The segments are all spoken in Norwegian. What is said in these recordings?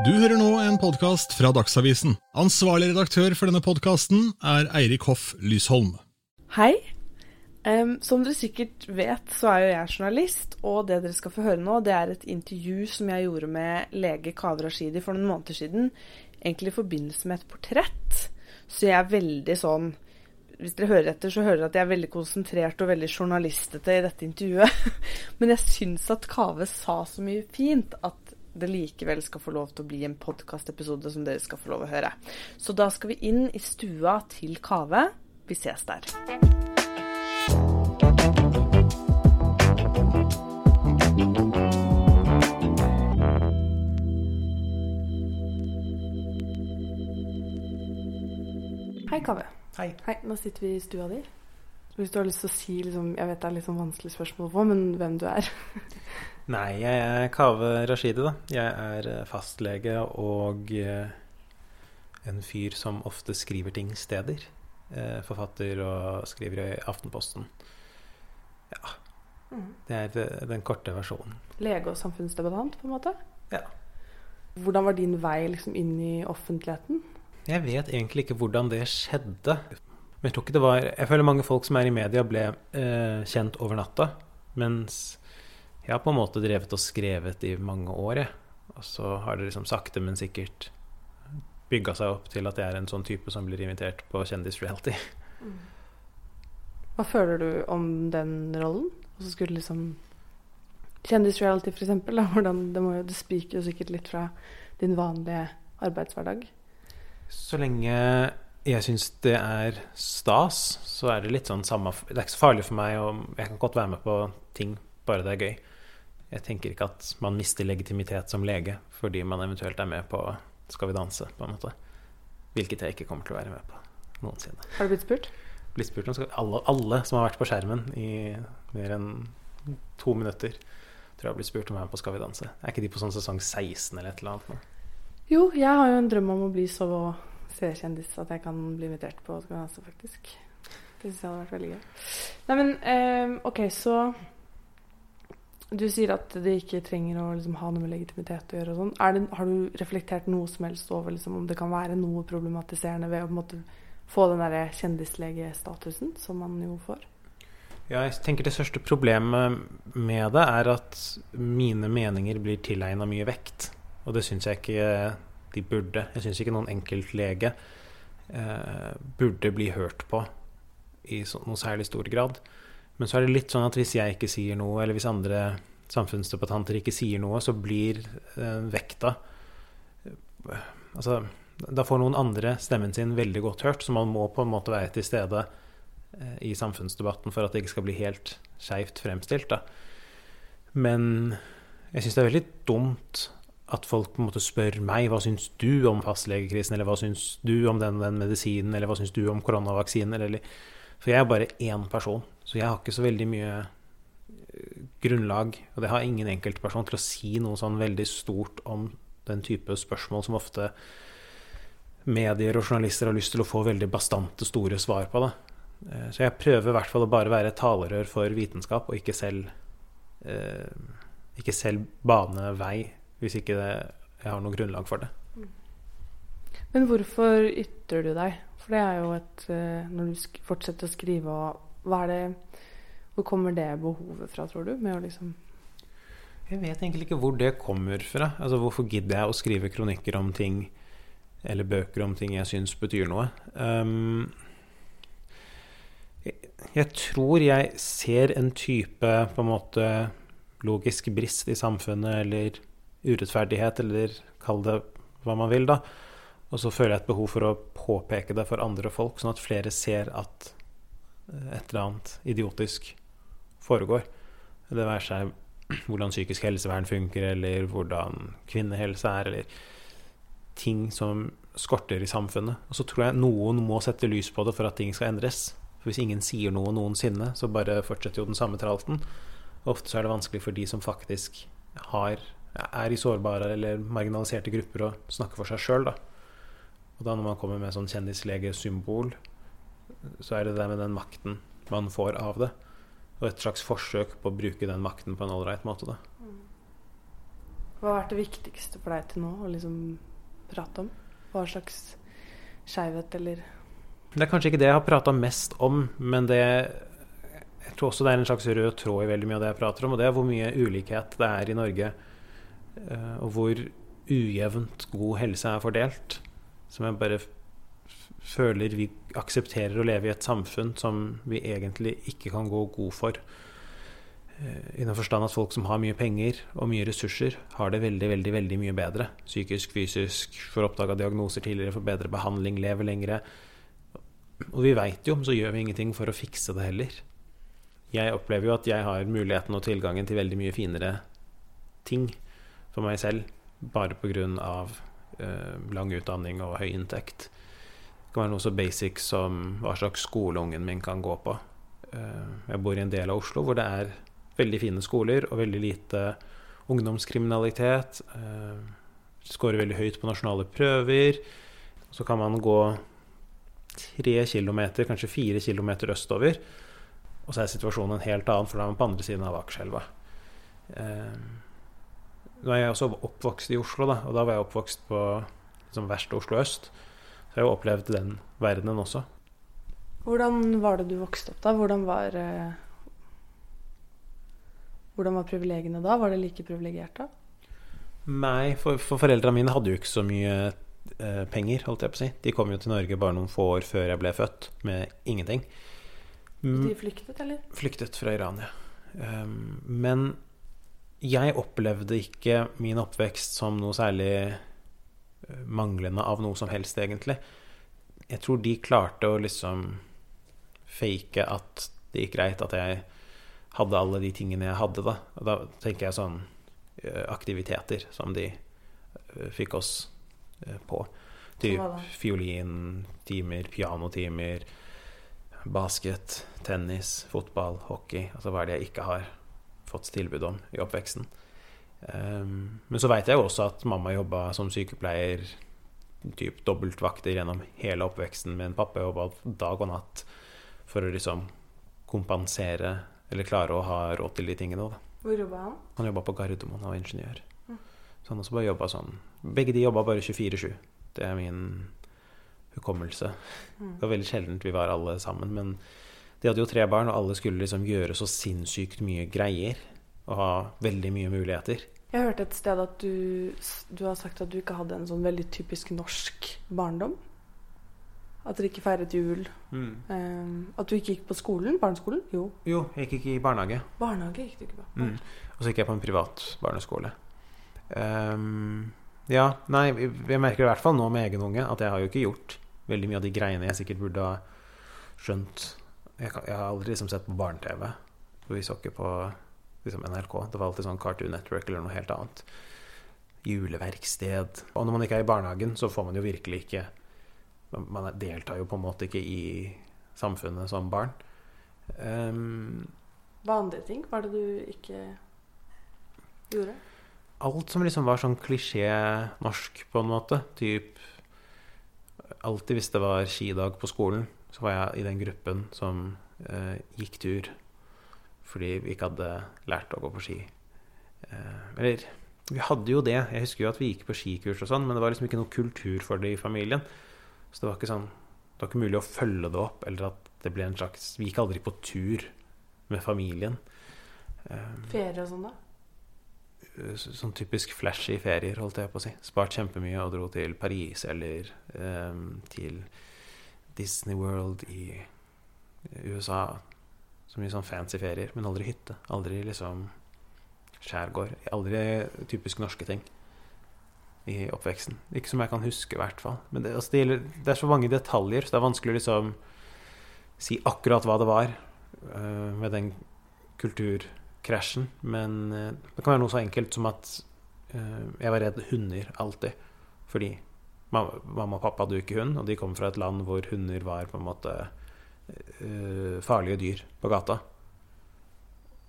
Du hører nå en podkast fra Dagsavisen. Ansvarlig redaktør for denne podkasten er Eirik Hoff Lysholm. Hei. Um, som dere sikkert vet, så er jo jeg journalist, og det dere skal få høre nå, det er et intervju som jeg gjorde med lege Kaveh Rashidi for noen måneder siden, egentlig i forbindelse med et portrett. Så jeg er veldig sånn Hvis dere hører etter, så hører dere at jeg er veldig konsentrert og veldig journalistete i dette intervjuet. Men jeg syns at Kaveh sa så mye fint at det likevel skal få lov til å bli en podkastepisode som dere skal få lov å høre. Så da skal vi inn i stua til Kave. Vi ses der. Hei, Kave. Hei. Hei, nå sitter vi i stua di. Hvis du har lyst til å si liksom, Jeg vet det er litt sånn vanskelig spørsmål å få, men hvem du er? Nei, jeg er Kaveh Rashidi, da. Jeg er eh, fastlege og eh, en fyr som ofte skriver ting steder. Eh, Forfatter og skriver i Aftenposten. Ja. Det er den korte versjonen. Lege og samfunnsdebattant, på en måte? Ja. Hvordan var din vei liksom inn i offentligheten? Jeg vet egentlig ikke hvordan det skjedde. Men jeg tror ikke det var Jeg føler mange folk som er i media, ble eh, kjent over natta. Mens jeg har på en måte drevet og skrevet i mange år, jeg. Og så har det liksom sakte, men sikkert bygga seg opp til at jeg er en sånn type som blir invitert på kjendisreality. Hva føler du om den rollen? Og så skulle liksom Kjendisreality, eksempel. Det, må jo, det spriker jo sikkert litt fra din vanlige arbeidshverdag. Så lenge jeg syns det er stas, så er det litt sånn samme Det er ikke så farlig for meg, og jeg kan godt være med på ting bare det er gøy. Jeg tenker ikke at man mister legitimitet som lege fordi man eventuelt er med på Skal vi danse, på en måte. Hvilket jeg ikke kommer til å være med på noensinne. Har du blitt spurt? Blitt spurt om alle, alle som har vært på skjermen i mer enn to minutter, tror jeg har blitt spurt om å være med på Skal vi danse. Er ikke de på sånn sesong 16 eller et eller annet? nå? Jo, jeg har jo en drøm om å bli så seriekjendis at jeg kan bli invitert på vi faktisk. Det syns jeg hadde vært veldig gøy. Nei, men eh, OK, så Du sier at det ikke trenger å liksom, ha noe med legitimitet å gjøre og sånn. Har du reflektert noe som helst over liksom, om det kan være noe problematiserende ved å på en måte få den derre kjendislegestatusen som man jo får? Ja, jeg tenker Det største problemet med det er at mine meninger blir tilegna mye vekt. Og det syns jeg ikke de burde. Jeg syns ikke noen enkeltlege eh, burde bli hørt på i noe særlig stor grad. Men så er det litt sånn at hvis jeg ikke sier noe, eller hvis andre samfunnsdebattanter ikke sier noe, så blir eh, vekta eh, Altså, da får noen andre stemmen sin veldig godt hørt, så man må på en måte være til stede eh, i samfunnsdebatten for at det ikke skal bli helt skeivt fremstilt. Da. Men jeg syns det er veldig dumt at folk på en måte spør meg hva syns du om fastlegekrisen, eller hva syns du om den, den medisinen, eller hva syns du om koronavaksinen, eller For jeg er bare én person, så jeg har ikke så veldig mye eh, grunnlag, og det har ingen enkeltperson til å si noe sånn veldig stort om den type spørsmål som ofte medier og journalister har lyst til å få veldig bastante, store svar på. Da. Eh, Så jeg prøver i hvert fall å bare være talerør for vitenskap, og ikke selv, eh, ikke selv bane vei hvis ikke det, jeg har noe grunnlag for det. Men hvorfor ytrer du deg? For det er jo et eh, Når du fortsetter å skrive Hva er det Hvor kommer det behovet fra, tror du? Med å liksom Jeg vet egentlig ikke hvor det kommer fra. Altså, hvorfor gidder jeg å skrive kronikker om ting eller bøker om ting jeg syns betyr noe? Um, jeg, jeg tror jeg ser en type på en måte logisk brist i samfunnet, eller urettferdighet, eller kall det hva man vil, da. Og så føler jeg et behov for å påpeke det for andre folk, sånn at flere ser at eh, et eller annet idiotisk foregår. Det være seg hvordan psykisk helsevern funker, eller hvordan kvinnehelse er, eller ting som skorter i samfunnet. Og så tror jeg noen må sette lys på det for at ting skal endres. For hvis ingen sier noe noensinne, så bare fortsetter jo den samme tralten. Ofte så er det vanskelig for de som faktisk har, er i sårbare eller marginaliserte grupper, å snakke for seg sjøl. Og da når man kommer med sånn kjendislegesymbol, så er det det med den makten man får av det. Og et slags forsøk på å bruke den makten på en ålreit måte, da. Hva har vært det viktigste for deg til nå å liksom prate om? Hva slags skeivhet eller Det er kanskje ikke det jeg har prata mest om, men det jeg tror også det er en slags rød tråd i veldig mye av det jeg prater om, og det er hvor mye ulikhet det er i Norge, og hvor ujevnt god helse er fordelt. Som jeg bare føler vi aksepterer å leve i et samfunn som vi egentlig ikke kan gå god for. Eh, I den forstand at folk som har mye penger og mye ressurser, har det veldig veldig, veldig mye bedre. Psykisk, fysisk, får oppdaga diagnoser tidligere, får bedre behandling, lever lengre. Og vi veit jo, så gjør vi ingenting for å fikse det heller. Jeg opplever jo at jeg har muligheten og tilgangen til veldig mye finere ting for meg selv, bare pga. Uh, lang utdanning og høy inntekt. Det kan være noe så basic som hva slags skole ungen min kan gå på. Uh, jeg bor i en del av Oslo hvor det er veldig fine skoler og veldig lite ungdomskriminalitet. Uh, Skårer veldig høyt på nasjonale prøver. Så kan man gå tre kilometer, kanskje fire kilometer østover, og så er situasjonen en helt annen, for da er man på andre siden av Akerselva. Uh, nå er jeg også oppvokst i Oslo, da, og da var jeg oppvokst på liksom, verste Oslo øst. Så jeg har opplevd den verdenen også. Hvordan var det du vokste opp da? Hvordan var uh hvordan var privilegiene da? Var det like privilegert da? Nei, for, for foreldrene mine hadde jo ikke så mye eh, penger, holdt jeg på å si. De kom jo til Norge bare noen få år før jeg ble født, med ingenting. Mm. De flyktet, eller? Flyktet fra Iran, ja. Um, men jeg opplevde ikke min oppvekst som noe særlig eh, manglende av noe som helst, egentlig. Jeg tror de klarte å liksom fake at det gikk greit at jeg hadde alle de tingene jeg hadde, da. Og da tenker jeg sånn eh, aktiviteter som de uh, fikk oss på. Typ fiolintimer, pianotimer, basket, tennis, fotball, hockey. Altså hva er det jeg ikke har fått tilbud om i oppveksten. Um, men så veit jeg jo også at mamma jobba som sykepleier typ dobbeltvakter gjennom hele oppveksten, med en pappa jobba dag og natt for å liksom kompensere eller klare å ha råd til de tingene. Da. Hvor jobba han? Han jobba på Gardermoen, han var ingeniør. Mm. Så han også bare jobba sånn Begge de jobba bare 24-7. Det er min hukommelse. Mm. Det var veldig sjeldent vi var alle sammen. Men de hadde jo tre barn, og alle skulle liksom gjøre så sinnssykt mye greier. Og ha veldig mye muligheter. Jeg hørte et sted at du, du har sagt at du ikke hadde en sånn veldig typisk norsk barndom. At dere ikke feiret jul. Mm. Um, at du ikke gikk på skolen? Barneskolen? Jo. Jo, jeg gikk ikke i barnehage. Barnehage gikk du ikke på. Mm. Og så gikk jeg på en privat barneskole. Um, ja, nei, jeg merker i hvert fall nå med egen unge at jeg har jo ikke gjort veldig mye av de greiene jeg sikkert burde ha skjønt. Jeg, jeg har aldri liksom sett på barne-TV. Vi så ikke på liksom NRK. Det var alltid sånn Cartoon Network eller noe helt annet. Juleverksted. Og når man ikke er i barnehagen, så får man jo virkelig ikke man deltar jo på en måte ikke i samfunnet som barn. Um, Hva andre ting var det du ikke gjorde? Alt som liksom var sånn klisjé-norsk, på en måte. Typ Alltid hvis det var skidag på skolen, så var jeg i den gruppen som eh, gikk tur fordi vi ikke hadde lært å gå på ski. Eh, eller vi hadde jo det. Jeg husker jo at vi gikk på skikurs og sånn, men det var liksom ikke noe kultur for det i familien. Så det var ikke sånn Det var ikke mulig å følge det opp, eller at det ble en slags Vi gikk aldri på tur med familien. Eh, Ferie og sånn, da? Sånn typisk flashy ferier, holdt jeg på å si. Spart kjempemye og dro til Paris eller eh, til Disney World i USA. Så mye sånn fancy ferier, men aldri hytte. Aldri liksom skjærgård. Aldri typisk norske ting i oppveksten. Ikke som jeg kan huske, i hvert fall. Men det, altså, det, gjelder, det, er så mange detaljer, så det er vanskelig å liksom si akkurat hva det var uh, med den kulturkrasjen. Men uh, det kan være noe så enkelt som at uh, jeg var redd hunder alltid. Fordi mamma, og pappa hadde jo ikke hund, og de kom fra et land hvor hunder var på en måte farlige dyr på gata.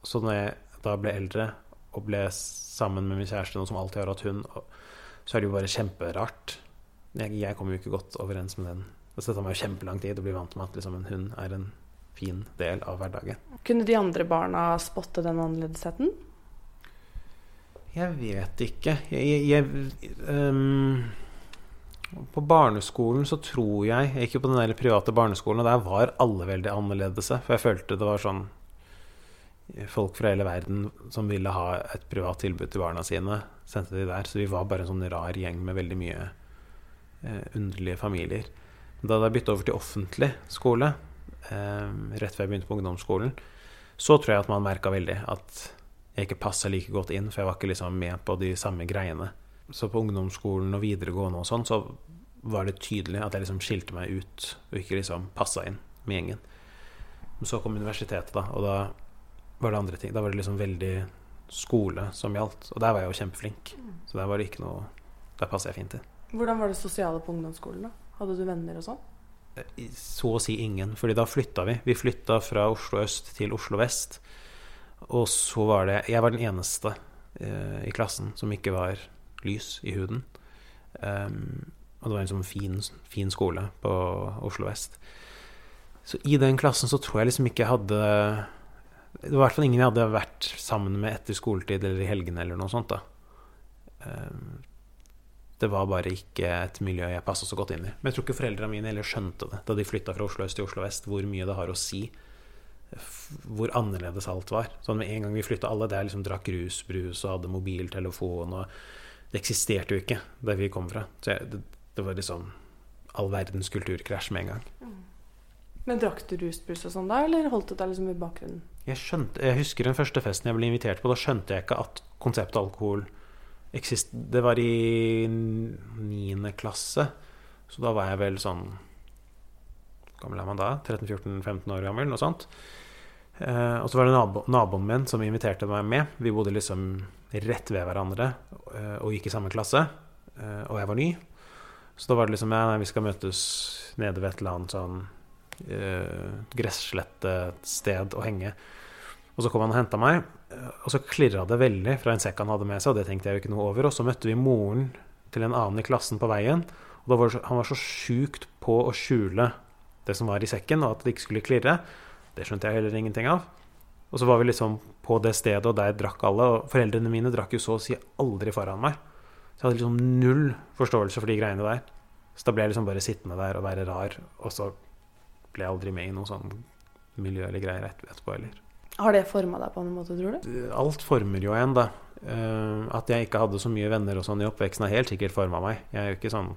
Så når jeg da ble eldre og ble sammen med min kjæreste, noen som alltid har hatt hund så er det jo bare kjemperart. Jeg, jeg kommer jo ikke godt overens med den. Det tar meg jo kjempelang tid å bli vant med at liksom, en hund er en fin del av hverdagen. Kunne de andre barna spotte den annerledesheten? Jeg vet ikke. Jeg, jeg, um, på barneskolen så tror jeg jo på den der private barneskolen, og der var alle veldig annerledes. For jeg følte det var sånn Folk fra hele verden som ville ha et privat tilbud til barna sine, sendte de der. Så vi var bare en sånn rar gjeng med veldig mye eh, underlige familier. Da jeg bytta over til offentlig skole, eh, rett før jeg begynte på ungdomsskolen, så tror jeg at man merka veldig at jeg ikke passa like godt inn, for jeg var ikke liksom med på de samme greiene. Så på ungdomsskolen og videregående og sånn, så var det tydelig at jeg liksom skilte meg ut og ikke liksom passa inn med gjengen. Men så kom universitetet, da, og da var det andre ting. Da var det liksom veldig skole som gjaldt. Og der var jeg jo kjempeflink. Så der var det ikke noe Der passa jeg fint inn. Hvordan var det sosiale på ungdomsskolen, da? Hadde du venner og sånn? Så å si ingen, fordi da flytta vi. Vi flytta fra Oslo øst til Oslo vest. Og så var det Jeg var den eneste eh, i klassen som ikke var lys i huden. Um, og det var en sånn fin, fin skole på Oslo vest. Så i den klassen så tror jeg liksom ikke jeg hadde Det var i hvert fall ingen jeg hadde vært sammen med etter skoletid eller i helgene eller noe sånt. da. Um, det var bare ikke et miljø jeg passa så godt inn i. Men jeg tror ikke foreldrene mine heller skjønte det da de flytta fra Oslo øst til Oslo vest, hvor mye det har å si hvor annerledes alt var. Sånn Med en gang vi flytta alle der, liksom drakk rusbrus og hadde mobiltelefon og Det eksisterte jo ikke der vi kom fra. Så jeg, det, det, var liksom all verdens kulturkrasj med en gang. Mm. Men drakk du rusbrus og sånn da, eller holdt du deg liksom i bakgrunnen? Jeg, skjønte, jeg husker den første festen jeg ble invitert på. Da skjønte jeg ikke at konseptet alkohol eksist... Det var i niende klasse, så da var jeg vel sånn gammel er man da? 13-14-15 år gammel? Noe sånt. Eh, og så var det nabo, naboen min som inviterte meg med. Vi bodde liksom rett ved hverandre uh, og gikk i samme klasse. Uh, og jeg var ny. Så da var det liksom ja, nei, vi skal møtes nede ved et eller annet sånn gresslette sted og henge. Og så kom han og henta meg, og så klirra det veldig fra en sekk han hadde med seg, og det tenkte jeg jo ikke noe over. Og så møtte vi moren til en annen i klassen på veien, og var så, han var så sjukt på å skjule det som var i sekken, og at det ikke skulle klirre. Det skjønte jeg heller ingenting av. Og så var vi liksom på det stedet, og der drakk alle. Og foreldrene mine drakk jo så å si aldri foran meg. Så jeg hadde liksom null forståelse for de greiene der. Så da ble jeg liksom bare sittende der og være rar, og så ble jeg aldri med i noe sånn miljø eller greier etterpå heller. Har det forma deg på en måte, tror du? Alt former jo en, da. Uh, at jeg ikke hadde så mye venner og sånn i oppveksten, har helt sikkert forma meg. Jeg er jo ikke sånn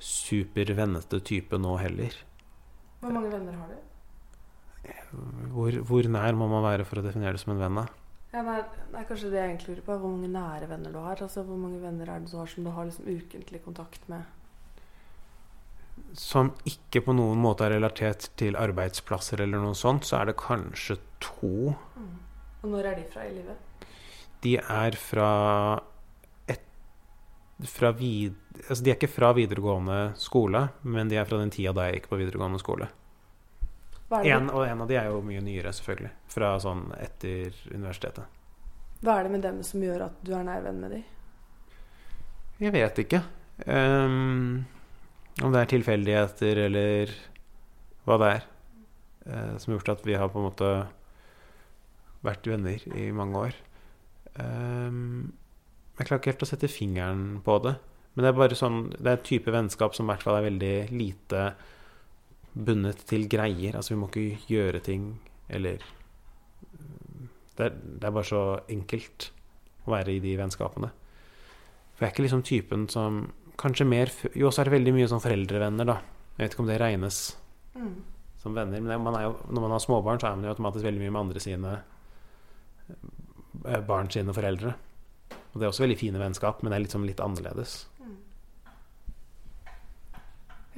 supervennete type nå heller. Hvor mange venner har du? Hvor, hvor, nær må man være for å definere det som en venn? da? Ja, nei, det er kanskje det jeg egentlig lurer på. Hvor mange nære venner du har? Altså, Hvor mange venner er det du har som du har liksom ukentlig kontakt med? Som ikke på noen måte er relatert til arbeidsplasser eller noe sånt, så er det kanskje to. Mm. Og når er de fra i livet? De er fra et, fra vid, altså De er ikke fra videregående skole, men de er fra den tida da jeg gikk på videregående skole. En, og en av de er jo mye nyere, selvfølgelig. Fra sånn etter universitetet. Hva er det med dem som gjør at du er nær venn med dem? Jeg vet ikke. Um, om det er tilfeldigheter eller hva det er uh, som har gjort at vi har på en måte vært venner i mange år. Um, jeg klarer ikke helt å sette fingeren på det. Men det er bare sånn Det er et type vennskap som i hvert fall er veldig lite bundet til greier. Altså, vi må ikke gjøre ting eller det er, det er, bare så enkelt å være i de vennskapene. For jeg er ikke liksom typen som Kanskje mer Jo, så er det veldig mye sånn foreldrevenner, da. Jeg vet ikke om det regnes mm. som venner. Men man jo, når man har småbarn, så er man jo automatisk veldig mye med andre sine eh, barn sine foreldre. Og det er også veldig fine vennskap, men det er liksom litt annerledes.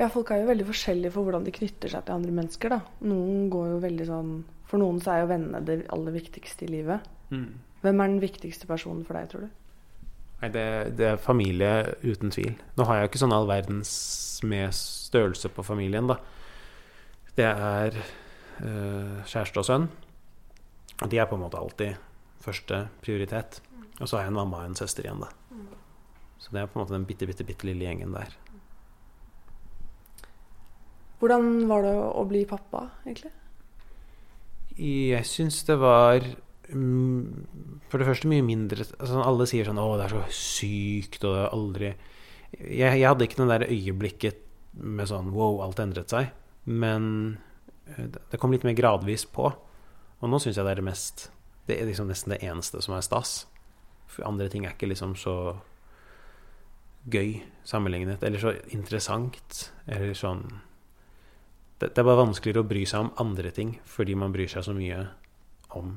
Mm. Ja, folk er jo veldig forskjellige for hvordan de knytter seg til andre mennesker. da. Noen går jo veldig sånn For noen så er jo vennene det aller viktigste i livet. Mm. Hvem er den viktigste personen for deg, tror du? Nei, det, det, er familie, uten tvil. Nå har jeg jo ikke sånn all verdens med størrelse på familien, da. Det er øh, kjæreste og sønn. De er på en måte alltid første prioritet. Og så har jeg en mamma og en søster igjen, da. Mm. Så det er på en måte den bitte, bitte, bitte lille gjengen der. Hvordan var det å bli pappa, egentlig? Jeg syns det var mm, For det første mye mindre altså Alle sier sånn 'Å, det er så sykt', og det er aldri jeg, jeg hadde ikke den der øyeblikket med sånn 'wow, alt endret seg'. Men eh, det kom litt mer gradvis på. Og nå syns jeg det er det mest Det er liksom nesten det eneste som er stas. For andre ting er ikke liksom så gøy sammenlignet, eller så interessant, eller sånn det, det er bare vanskeligere å bry seg om andre ting fordi man bryr seg så mye om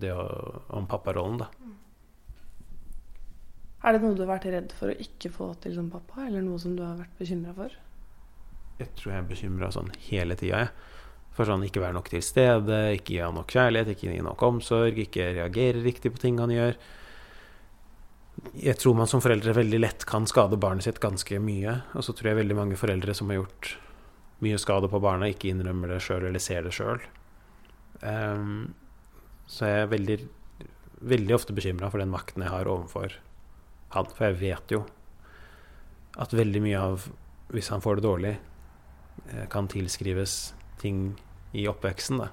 det om papparollen, da. Er det noe du har vært redd for å ikke få til som pappa, eller noe som du har vært bekymra for? Jeg tror jeg er bekymra sånn hele tida, jeg. For sånn ikke være nok til stede, ikke gi han nok kjærlighet, ikke gi nok omsorg, ikke reagere riktig på ting han gjør. Jeg tror man som foreldre veldig lett kan skade barnet sitt ganske mye. Og så tror jeg veldig mange foreldre som har gjort mye skade på barna, ikke innrømmer det sjøl eller ser det sjøl. Um, ehm, så jeg er veldig, veldig ofte bekymra for den makten jeg har overfor han. For jeg vet jo at veldig mye av, hvis han får det dårlig, eh, kan tilskrives ting i oppveksten. Da.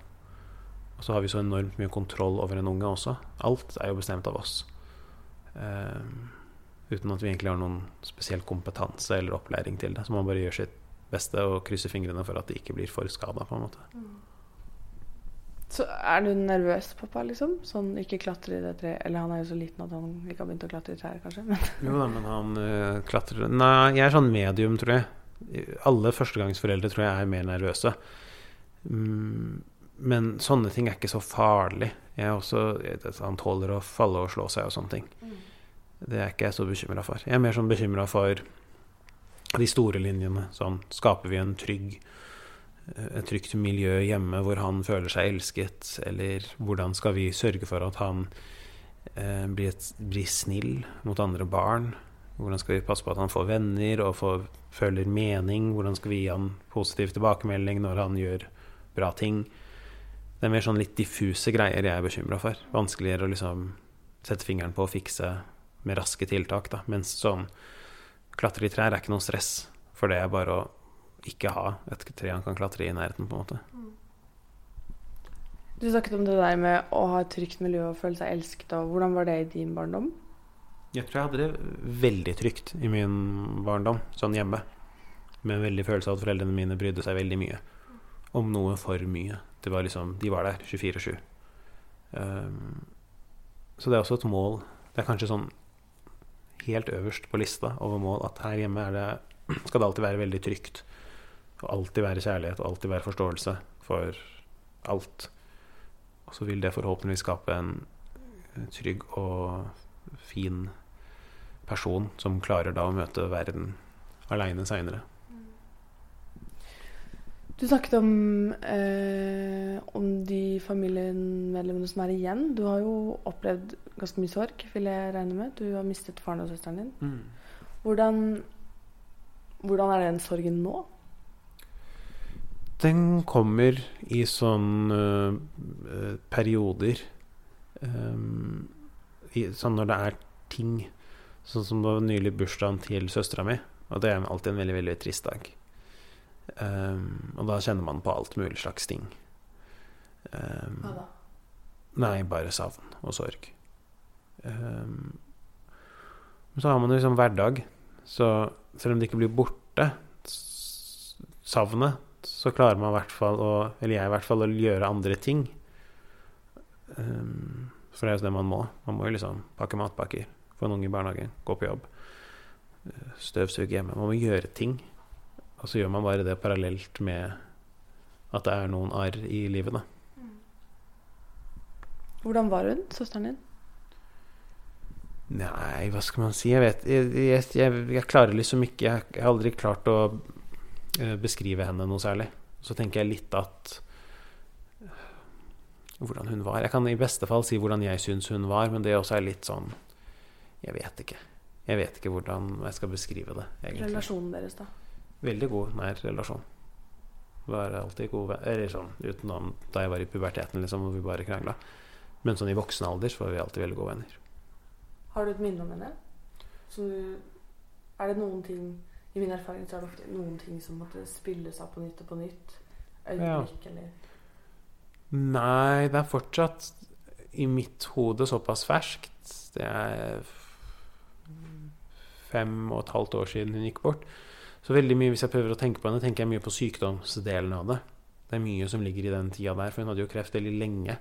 Og så har vi så enormt mye kontroll over en unge også. Alt er jo bestemt av oss. Um, uten at vi egentlig har noen spesiell kompetanse eller opplæring til det. Så man bare gjør sitt beste å krysse fingrene for at de ikke blir for skada, på en måte. Mm. Så er du nervøs, pappa, liksom? Sånn ikke klatre i det treet Eller han er jo så liten at han ikke har begynt å klatre i trær, kanskje? Men. jo da, men han uh, klatrer Nei, jeg er sånn medium, tror jeg. Alle førstegangsforeldre tror jeg er mer nervøse. Mm, men sånne ting er ikke så farlig. Jeg er også, han tåler å falle og slå seg og sånne ting. Mm. Det er ikke jeg så bekymra for. Jeg er mer sånn bekymra for de store linjene. Sånn skaper vi en trygg et trygt miljø hjemme hvor han føler seg elsket, eller hvordan skal vi sørge for at han eh, blir, et, blir, snill mot andre barn? Hvordan skal vi passe på at han får venner og får, føler mening? Hvordan skal vi gi han positiv tilbakemelding når han gjør bra ting? Det er mer sånn litt diffuse greier jeg er bekymra for. Vanskeligere å liksom sette fingeren på og fikse med raske tiltak. Da. Mens sånn klatre i trær er ikke noe stress, for det er bare å ikke ha et tre han kan klatre i i nærheten, på en måte. Du snakket om det der med å ha et trygt miljø og føle seg elsket. Og hvordan var det i din barndom? Jeg tror jeg hadde det veldig trygt i min barndom, sånn hjemme. Med en veldig følelse av at foreldrene mine brydde seg veldig mye. Om noe for mye. Det var liksom, de var der 24-7. Um, ehm, så det er også et mål. Det er kanskje sånn helt øverst på lista over mål at her hjemme det, skal det alltid være veldig trygt. Og alltid være kjærlighet og alltid være forståelse for alt. Og så vil det forhåpentligvis skape en trygg og fin person som klarer da å møte verden aleine seinere. Du snakket om, eh, om de familiemedlemmene som er igjen. Du har jo opplevd ganske mye sorg, vil jeg regne med. Du har mistet faren og søsteren din. Mm. Hvordan, hvordan er den sorgen nå? Den kommer i sånne uh, perioder. Um, i, sånn når det er ting. Sånn som det var nylig bursdagen til søstera mi. Og det er alltid en veldig, veldig trist dag. Um, og da kjenner man på alt mulig slags ting. Um, Hva da? Nei, bare savn og sorg. Um, så har man jo liksom hverdag. Så selv om det ikke blir borte, savnet så klarer man i hvert fall å Eller jeg i hvert fall å gjøre andre ting. Um, for det er jo det man må. Man må jo liksom pakke matpakker, få en unge i barnehagen, gå på jobb, eh, støvsuge hjemme. Man må gjøre ting. Og så gjør man bare det parallelt med at det er noen arr i livet, da. Hvordan var hun, søsteren din? Nei, hva skal man si? Jeg vet Jeg, jeg, jeg, jeg klarer liksom ikke jeg, har aldri klart å Eh, beskrive henne noe særlig. Så tenker jeg litt at eh, hvordan hun var. Jeg kan i beste fall si hvordan jeg syns hun var, men det også er litt sånn Jeg vet ikke. Jeg vet ikke hvordan jeg skal beskrive det. Egentlig. Relasjonen deres, da? Veldig god, nær relasjon. Være alltid god Eller sånn utenom da jeg var i puberteten, liksom, hvor vi bare krangla. Men sånn i voksen alder så var vi alltid veldig gode venner. Har du et minne om henne? Så er det noen ting i min erfaring så er det ofte noen ting som måtte spilles av på nytt og på nytt. Øyeblikk, ja. eller Nei, det er fortsatt i mitt hode såpass ferskt. Det er fem og et halvt år siden hun gikk bort. Så veldig mye, hvis jeg prøver å tenke på henne, tenker jeg mye på sykdomsdelen av det. Det er mye som ligger i den tida der, for hun hadde jo kreft veldig lenge.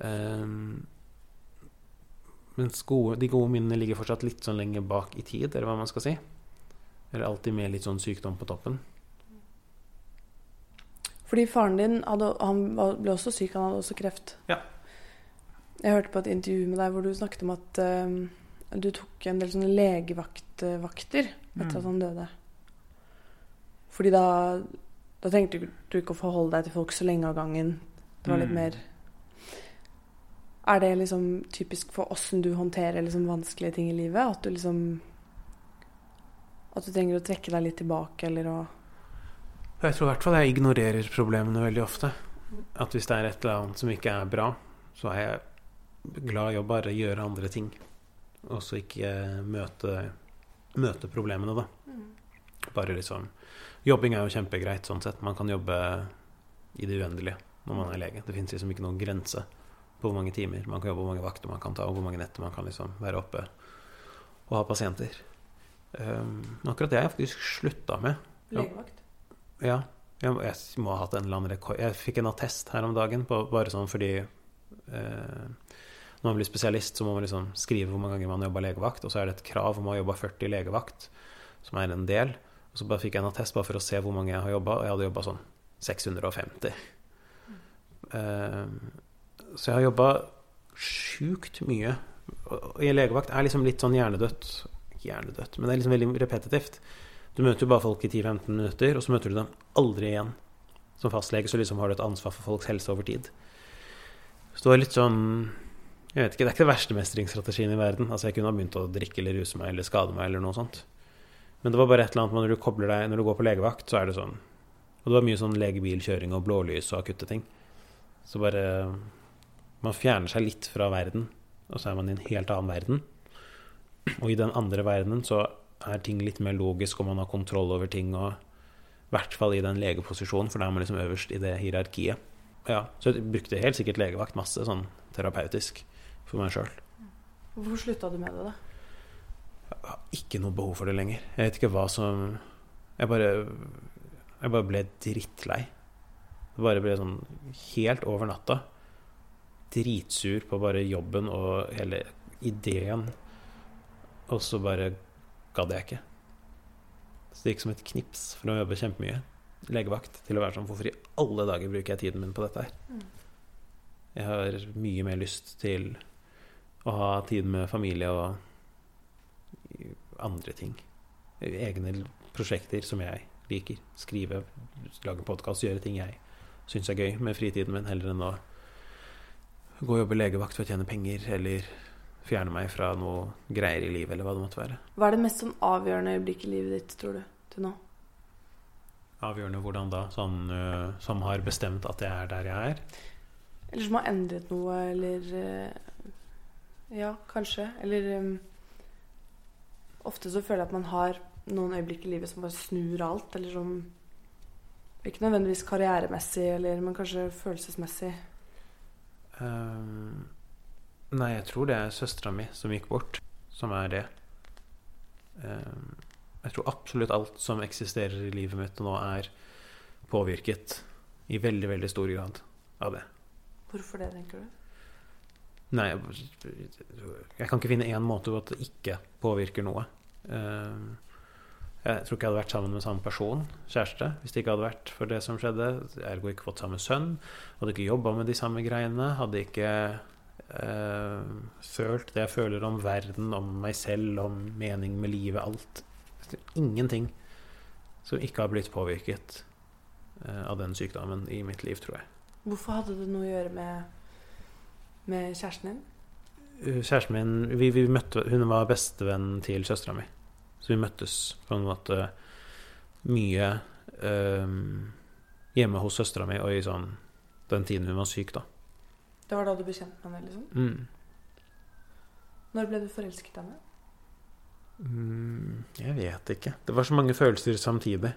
Um, mens gode, de gode minnene ligger fortsatt litt sånn lenge bak i tid, eller hva man skal si. Eller alltid med litt sånn sykdom på toppen. Fordi faren din hadde, han ble også syk, han hadde også kreft. Ja. Jeg hørte på et intervju med deg hvor du snakket om at um, du tok en del sånne legevaktvakter etter Mm. at han døde. Fordi da, da trengte du ikke å forholde deg til folk så lenge av gangen. Det var litt Mm. mer Er det liksom typisk for åssen du håndterer liksom vanskelige ting i livet? At du liksom At du trenger å trekke deg litt tilbake, eller å Jeg tror i hvert fall jeg ignorerer problemene veldig ofte. At hvis det er et eller annet som ikke er bra, så er jeg glad i å bare gjøre andre ting. Og så ikke møte, møte problemene, da. Bare liksom Jobbing er jo kjempegreit sånn sett. Man kan jobbe i det uendelige når man er lege. Det fins liksom ikke noen grense på hvor mange timer man kan jobbe, hvor mange vakter man kan ta, og hvor mange netter man kan liksom være oppe og ha pasienter. Um, akkurat det har jeg faktisk slutta med. Legevakt? Ja. Jeg, jeg må ha hatt en eller annen rekord. Jeg fikk en attest her om dagen, på, bare sånn fordi eh, Når man blir spesialist, så må man liksom skrive hvor mange ganger man jobba legevakt, og så er det et krav om å ha jobba 40 legevakt, som er en del. Og så bare fikk jeg en attest bare for å se hvor mange jeg har jobba, og jeg hadde jobba sånn 650. Eh, så jeg har jobba sjukt mye. Og i legevakt er liksom litt sånn hjernedødt. Ikke hjernedødt, men det er liksom veldig repetitivt. Du møter jo bare folk i 10-15 minutter, og så møter du dem aldri igjen. Som fastlege så liksom har du et ansvar for folks helse over tid. Så det var litt sånn Jeg vet ikke, Det er ikke den verste mestringsstrategien i verden. Altså Jeg kunne ha begynt å drikke eller ruse meg eller skade meg eller noe sånt. Men det var bare et eller annet når du kobler deg Når du går på legevakt, så er det sånn Og det var mye sånn legebilkjøring og blålys og akutte ting. Så bare Man fjerner seg litt fra verden, og så er man i en helt annen verden. Og i den andre verdenen så er ting litt mer logisk, og man har kontroll over ting. og I hvert fall i den legeposisjonen, for da er man liksom øverst i det hierarkiet. Ja, Så jeg brukte helt sikkert legevakt masse sånn terapeutisk for meg sjøl. Hvorfor slutta du med det, da? Jeg har ikke noe behov for det lenger. Jeg vet ikke hva som Jeg bare Jeg bare ble drittlei. Det bare ble sånn helt over natta. Dritsur på bare jobben og hele ideen. Og så bare gadd jeg ikke. Så det gikk som et knips for å jobbe kjempemye. Legevakt til å være sånn Hvorfor i alle dager bruker jeg tiden min på dette her? Jeg har mye mer lyst til å ha tid med familie og andre ting. Egne prosjekter som jeg liker. Skrive, lage podkast, gjøre ting jeg syns er gøy med fritiden min, heller enn å gå og jobbe legevakt for å tjene penger, eller fjerne meg fra noe greier i livet, eller hva det måtte være. Hva er det mest sånn avgjørende øyeblikket i livet ditt, tror du, til nå? Avgjørende hvordan da, sånn øh, som har bestemt at jeg er der jeg er. Eller som har endret noe, eller eh, Ja, kanskje. Eller um, Ofte så føler jeg at man har noen øyeblikk i livet som bare snur alt, eller som Ikke nødvendigvis karrieremessig, eller, men kanskje følelsesmessig. Um, nei, jeg tror det er søstera mi som gikk bort, som er det. Um, jeg tror absolutt alt som eksisterer i livet mitt nå, er påvirket i veldig, veldig stor grad av det. Hvorfor det, tenker du? Nei, jeg kan ikke finne én måte hvor det ikke påvirker noe. Ehm, Jeg tror ikke jeg hadde vært sammen med samme person, kjæreste, hvis det ikke hadde vært for det som skjedde. Ergo ikke fått samme sønn. Hadde ikke jobba med de samme greiene. Hadde ikke eh, følt det jeg føler om verden, om meg selv, om mening med livet, alt. Ingenting som ikke har blitt påvirket eh, av den sykdommen i mitt liv, tror jeg. Hvorfor hadde det noe å gjøre med, med kjæresten din? Uh, Kjæresten min vi, vi møtte, Hun var bestevenn til søstera mi. Så vi møttes på en måte mye øhm, hjemme hos søstera mi og i sånn den tiden hun var syk, da. Det var da du ble kjent med henne? liksom? Mm. Når ble du forelsket i henne? Mm, jeg vet ikke. Det var så mange følelser samtidig.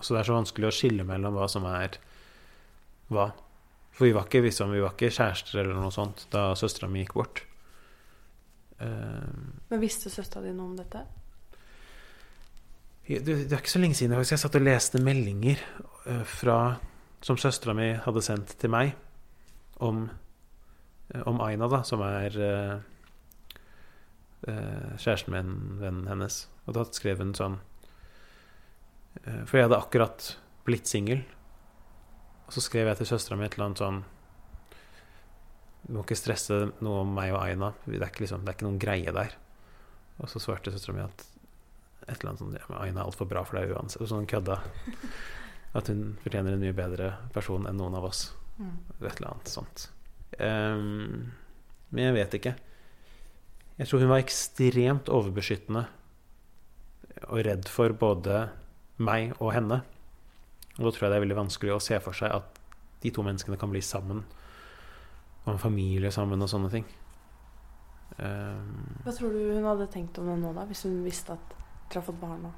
Så det er så vanskelig å skille mellom hva som er hva. For vi var ikke, liksom, vi var ikke kjærester eller noe sånt da søstera mi gikk bort. Eh, Men visste søstera di noe om dette? det, det er ikke så lenge siden jeg, jeg satt og leste meldinger eh, fra, som søstera mi hadde sendt til meg om, eh, om Aina, da, som er uh, kjæresten med en venn hennes. Og da skrev hun sånn uh, For jeg hadde akkurat blitt singel. Og så skrev jeg til søstera mi et eller annet sånn Du må ikke stresse noe om meg og Aina. Det er ikke, liksom, det er ikke noen greie der. Og så svarte søstera mi at et eller annet sånn ja, men Aina er altfor bra for deg uansett. Og sånn kødda. At hun fortjener en mye bedre person enn noen av oss. Et eller annet sånt. Um, men jeg vet ikke. Jeg tror hun var ekstremt overbeskyttende og redd for både meg og henne. Og da tror jeg det er veldig vanskelig å se for seg at de to menneskene kan bli sammen. Og en familie sammen og sånne ting. Um, Hva tror du hun hadde tenkt om det nå, da? Hvis hun visste at dere har fått barn nå?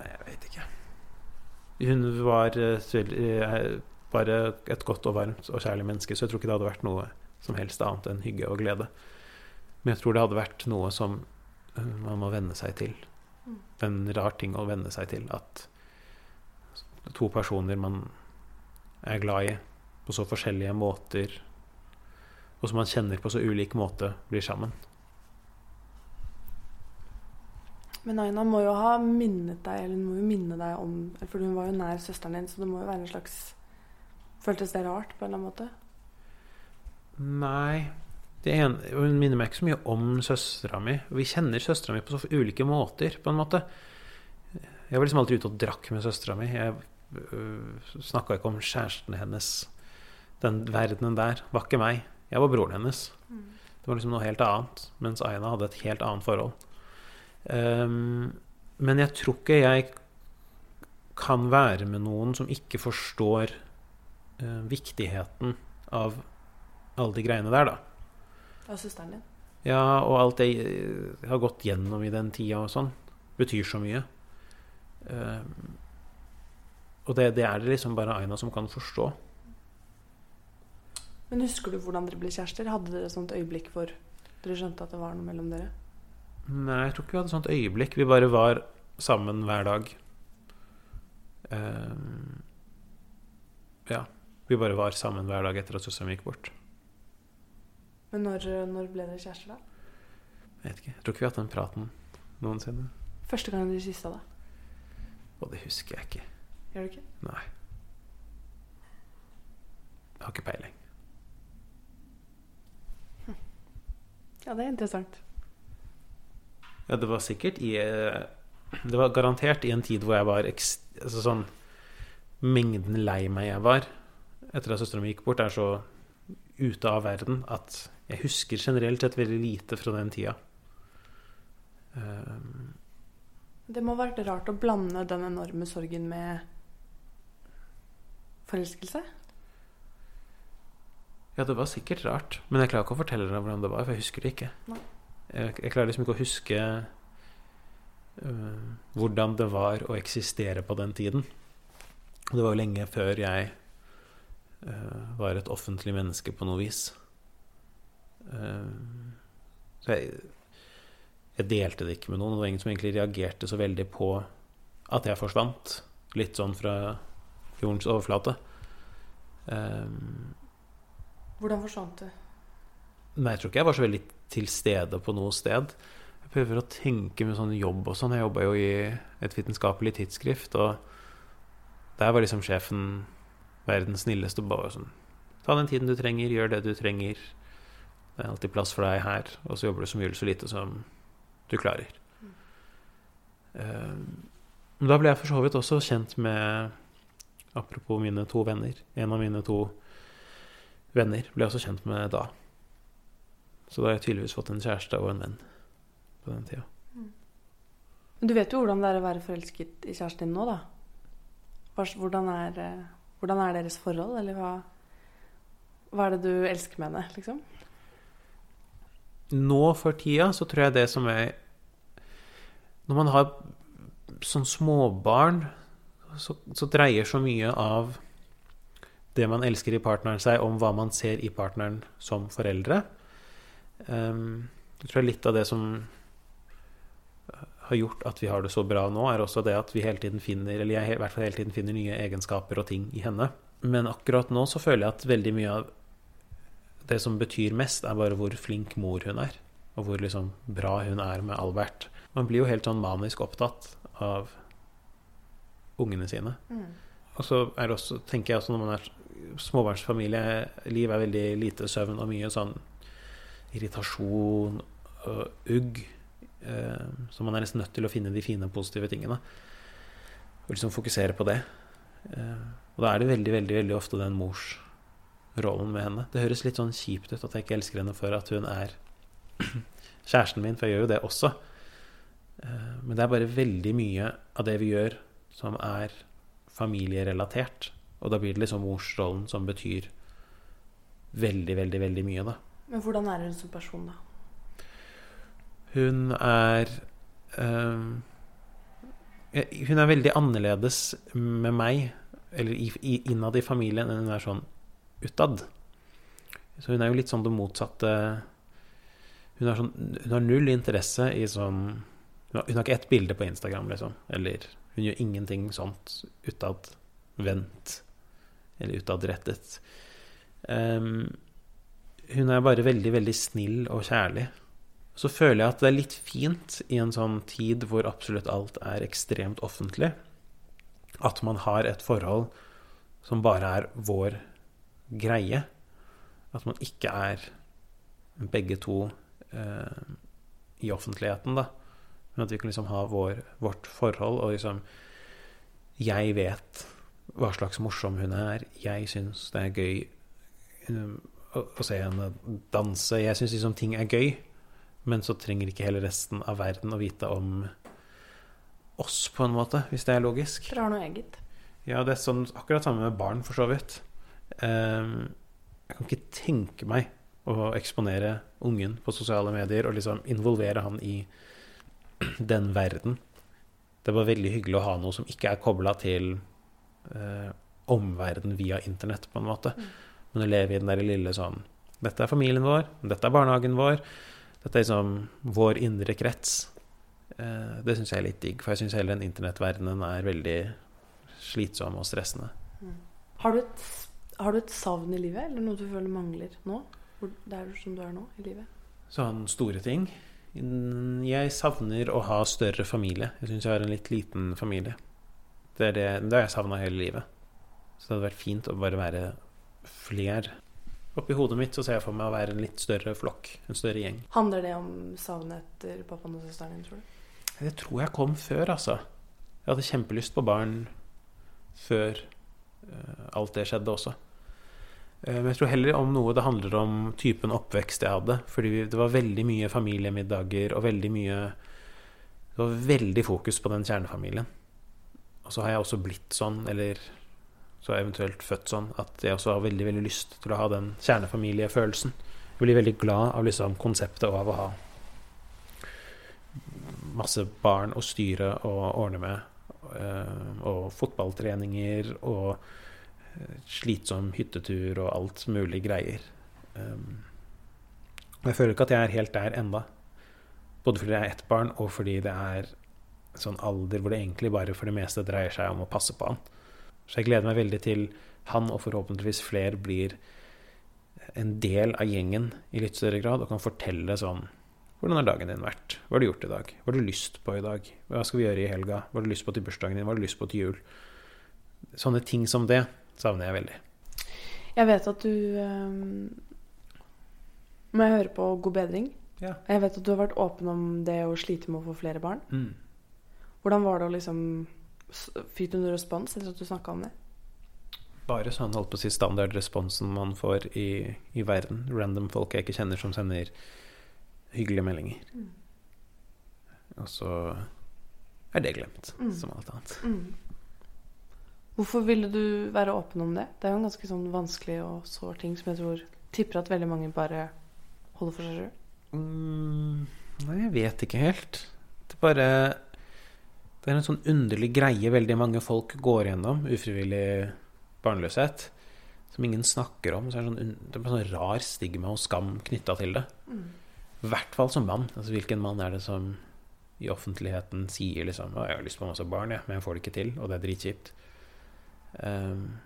Jeg vet ikke. Hun var eh, eh, bare et godt og varmt og kjærlig menneske, så jeg tror ikke det hadde vært noe som helst annet enn hygge og glede. Men jeg tror det hadde vært noe som eh, man må venne seg til. Mm. En rar ting å venne seg til. At to personer man er glad i på så forskjellige måter, og som man kjenner på så ulik måte, blir sammen. Men Aina må jo ha minnet deg, eller hun må jo minne deg om For hun var jo nær søsteren din, så det må jo være en slags Føltes det rart på en eller annen måte? Nei det ene, Hun minner meg ikke så mye om søstera mi. Vi kjenner søstera mi på så ulike måter, på en måte. Jeg var liksom alltid ute og drakk med søstera mi. Jeg snakka ikke om kjæresten hennes. Den verdenen der var ikke meg. Jeg var broren hennes. Det var liksom noe helt annet. Mens Aina hadde et helt annet forhold. Um, men jeg tror ikke jeg kan være med noen som ikke forstår uh, viktigheten av alle de greiene der, da. Av søsteren din? Ja, og alt det jeg har gått gjennom i den tida og sånn, betyr så mye. Ehm, og det, det er det liksom bare Aina som kan forstå. Men husker du hvordan dere ble kjærester? Hadde dere et sånt øyeblikk hvor dere skjønte at det var noe mellom dere? Nei, jeg tror ikke vi hadde et sånt øyeblikk. Vi bare var sammen hver dag. Ehm, ja. Vi bare var sammen hver dag etter at søsteren gikk bort. Men når, når ble dere kjærester, da? Jeg vet ikke. Jeg tror ikke vi har hatt den praten noensinne. Første gang dere kyssa, da? Og det husker jeg ikke. Gjør du ikke? Nei. Jeg har ikke peiling. Ja, det er interessant. Ja, det var sikkert i eh, Det var garantert i en tid hvor jeg var altså sånn Mengden lei meg jeg var etter at søstera mi gikk bort, er så ute av verden at jeg husker generelt sett veldig lite fra den tida. Um, Det må ha vært rart å blande den enorme sorgen med forelskelse. ja, det var sikkert rart, men jeg klarer ikke å fortelle deg hvordan det var, for jeg husker det ikke. Jeg, jeg klarer liksom ikke å huske uh, hvordan det var å eksistere på den tiden. Og det var jo lenge før jeg uh, var et offentlig menneske på noe vis. Uh, så jeg, jeg delte det ikke med noen. Det var ingen som egentlig reagerte så veldig på at jeg forsvant. Litt sånn fra jordens overflate. Um, Hvordan forsvant du? Nei, jeg tror ikke jeg var så veldig til stede på noe sted. Jeg prøver å tenke med sånn jobb og sånn. Jeg jobba jo i et vitenskapelig tidsskrift, og der var liksom sjefen verdens snilleste. Bare sånn Ta den tiden du trenger, gjør det du trenger. Det er alltid plass for deg her, og så jobber du så mye eller så lite som du klarer. Um, da ble jeg for så vidt også kjent med Apropos mine to venner. En av mine to venner ble jeg også kjent med da. Så da har jeg tydeligvis fått en kjæreste og en venn på den tida. Men du vet jo hvordan det er å være forelsket i kjæresten din nå, da. Hvordan er, eh, hvordan er deres forhold, eller hva, hva er det du elsker med henne, liksom? Nå for tida så tror jeg det som er Når man har sånn småbarn, så, så dreier så mye av det man elsker i partneren seg, om hva man ser i partneren som foreldre. Um, jeg tror litt av det som har gjort at vi har det så bra nå, er også det at vi hele tiden finner eller jeg i hvert fall hele tiden finner nye egenskaper og ting i henne. Men akkurat nå så føler jeg at veldig mye av det som betyr mest, er bare hvor flink mor hun er. Og hvor liksom bra hun er med Albert. Man blir jo helt sånn manisk opptatt av ungene sine. Mm. Og så er det også, tenker jeg også når man er småbarnsfamilie, liv er veldig lite søvn og mye sånn irritasjon og ugg. Eh, så man er nesten nødt til å finne de fine, positive tingene. Og liksom fokusere på det. Eh, og da er det veldig, veldig, veldig ofte den morsrollen med henne. Det høres litt sånn kjipt ut at jeg ikke elsker henne for at hun er kjæresten min, for jeg gjør jo det også. Eh, men det er bare veldig mye av det vi gjør, som er familierelatert. Og da blir det liksom morsrollen som betyr veldig, veldig, veldig mye, da. Men hvordan er hun som person, da? Hun er øh, Hun er veldig annerledes med meg, eller i, i, innad i familien, enn hun er sånn utad. Så hun er jo litt sånn det motsatte Hun sånn, hun har null interesse i sånn Hun har, hun har ikke ett bilde på Instagram, liksom. Eller hun gjør ingenting sånt utadvendt eller utadrettet. Um, hun er bare veldig, veldig snill og kjærlig. Så føler jeg at det er litt fint i en sånn tid hvor absolutt alt er ekstremt offentlig, at man har et forhold som bare er vår greie. At man ikke er begge to eh, i offentligheten, da. Men at vi kan liksom ha vår, vårt forhold, og liksom Jeg vet hva slags morsom hun er. Jeg syns det er gøy um, å, å se henne danse. Jeg syns liksom ting er gøy. Men så trenger ikke hele resten av verden å vite om oss, på en måte, hvis det er logisk. Dere har noe eget. Ja, det er sånn, akkurat samme med barn, for så vidt. Um, jeg kan ikke tenke meg å eksponere ungen på sosiale medier og liksom involvere han i den verden. Det var veldig hyggelig å ha noe som ikke er kobla til eh, omverdenen via internett, på en måte. Mm. Men å leve i den der lille sånn Dette er familien vår, dette er barnehagen vår, dette er liksom vår indre krets. Eh, det syns jeg er litt digg, for jeg syns hele den internettverdenen er veldig slitsom og stressende. Mm. Har, du et, har, du et, savn i livet, eller noe du føler mangler nå? Der som du er nå i livet? Sånn store ting. Jeg savner å ha større familie. Jeg syns jeg har en litt liten familie. Det er det, det har jeg savna hele livet. Så det hadde vært fint å bare være fler. Oppi hodet mitt så ser jeg for meg å være en litt større flokk. En større gjeng. Handler det om savnet etter pappaen og søsteren din, tror du? Det tror jeg kom før, altså. Jeg hadde kjempelyst på barn før uh, alt det skjedde også. Uh, men jeg tror heller om noe det handler om typen oppvekst jeg hadde. Fordi det var veldig mye familiemiddager og veldig mye Det var veldig fokus på den kjernefamilien. Og så har jeg også blitt sånn, eller så eventuelt født sånn, at jeg også har veldig veldig lyst til å ha den kjernefamiliefølelsen. Jeg blir veldig glad av liksom konseptet av å ha masse barn å styre og ordne med. Eh, og fotballtreninger og eh, slitsom hyttetur og alt mulig greier. Eh, jeg føler ikke at jeg er helt der enda. Både fordi jeg er ett barn, og fordi det er sånn alder hvor det egentlig bare for det meste dreier seg om å passe på han. Så jeg gleder meg veldig til han og forhåpentligvis flere blir en del av gjengen i litt større grad og kan fortelle sånn hvordan har dagen din vært? Hva har du gjort i dag? Hva har du lyst på i dag? Hva skal vi gjøre i helga? Hva har du lyst på til bursdagen din? Hva har du lyst på til jul? Sånne ting som det savner jeg veldig. Jeg vet at du um, Må jeg høre på God bedring? Ja. Jeg vet at du har vært åpen om det å slite med å få flere barn. Mm. Hvordan var det å liksom Fikk du noen respons etter at du snakka om det? Bare sånn holdt på å si standardresponsen man får i, i verden. Random folk jeg ikke kjenner som sender hyggelige meldinger. Mm. Og så er det glemt, mm. som alt annet. Mm. Hvorfor ville du være åpen om det? Det er jo en ganske sånn vanskelig og sår ting som jeg tror tipper at veldig mange bare holder for seg sjøl. Mm, nei, jeg vet ikke helt. Det er bare Det er en sånn underlig greie veldig mange folk går gjennom, ufrivillig barnløshet. som ingen snakker om. Så er det, sånn, det er bare sånn rar stigma og skam knytta til det. I hvert fall som mann. Altså, hvilken mann er det som i offentligheten sier liksom 'Jeg har lyst på masse barn, jeg, men jeg får det ikke til', og det er dritkjipt. Um,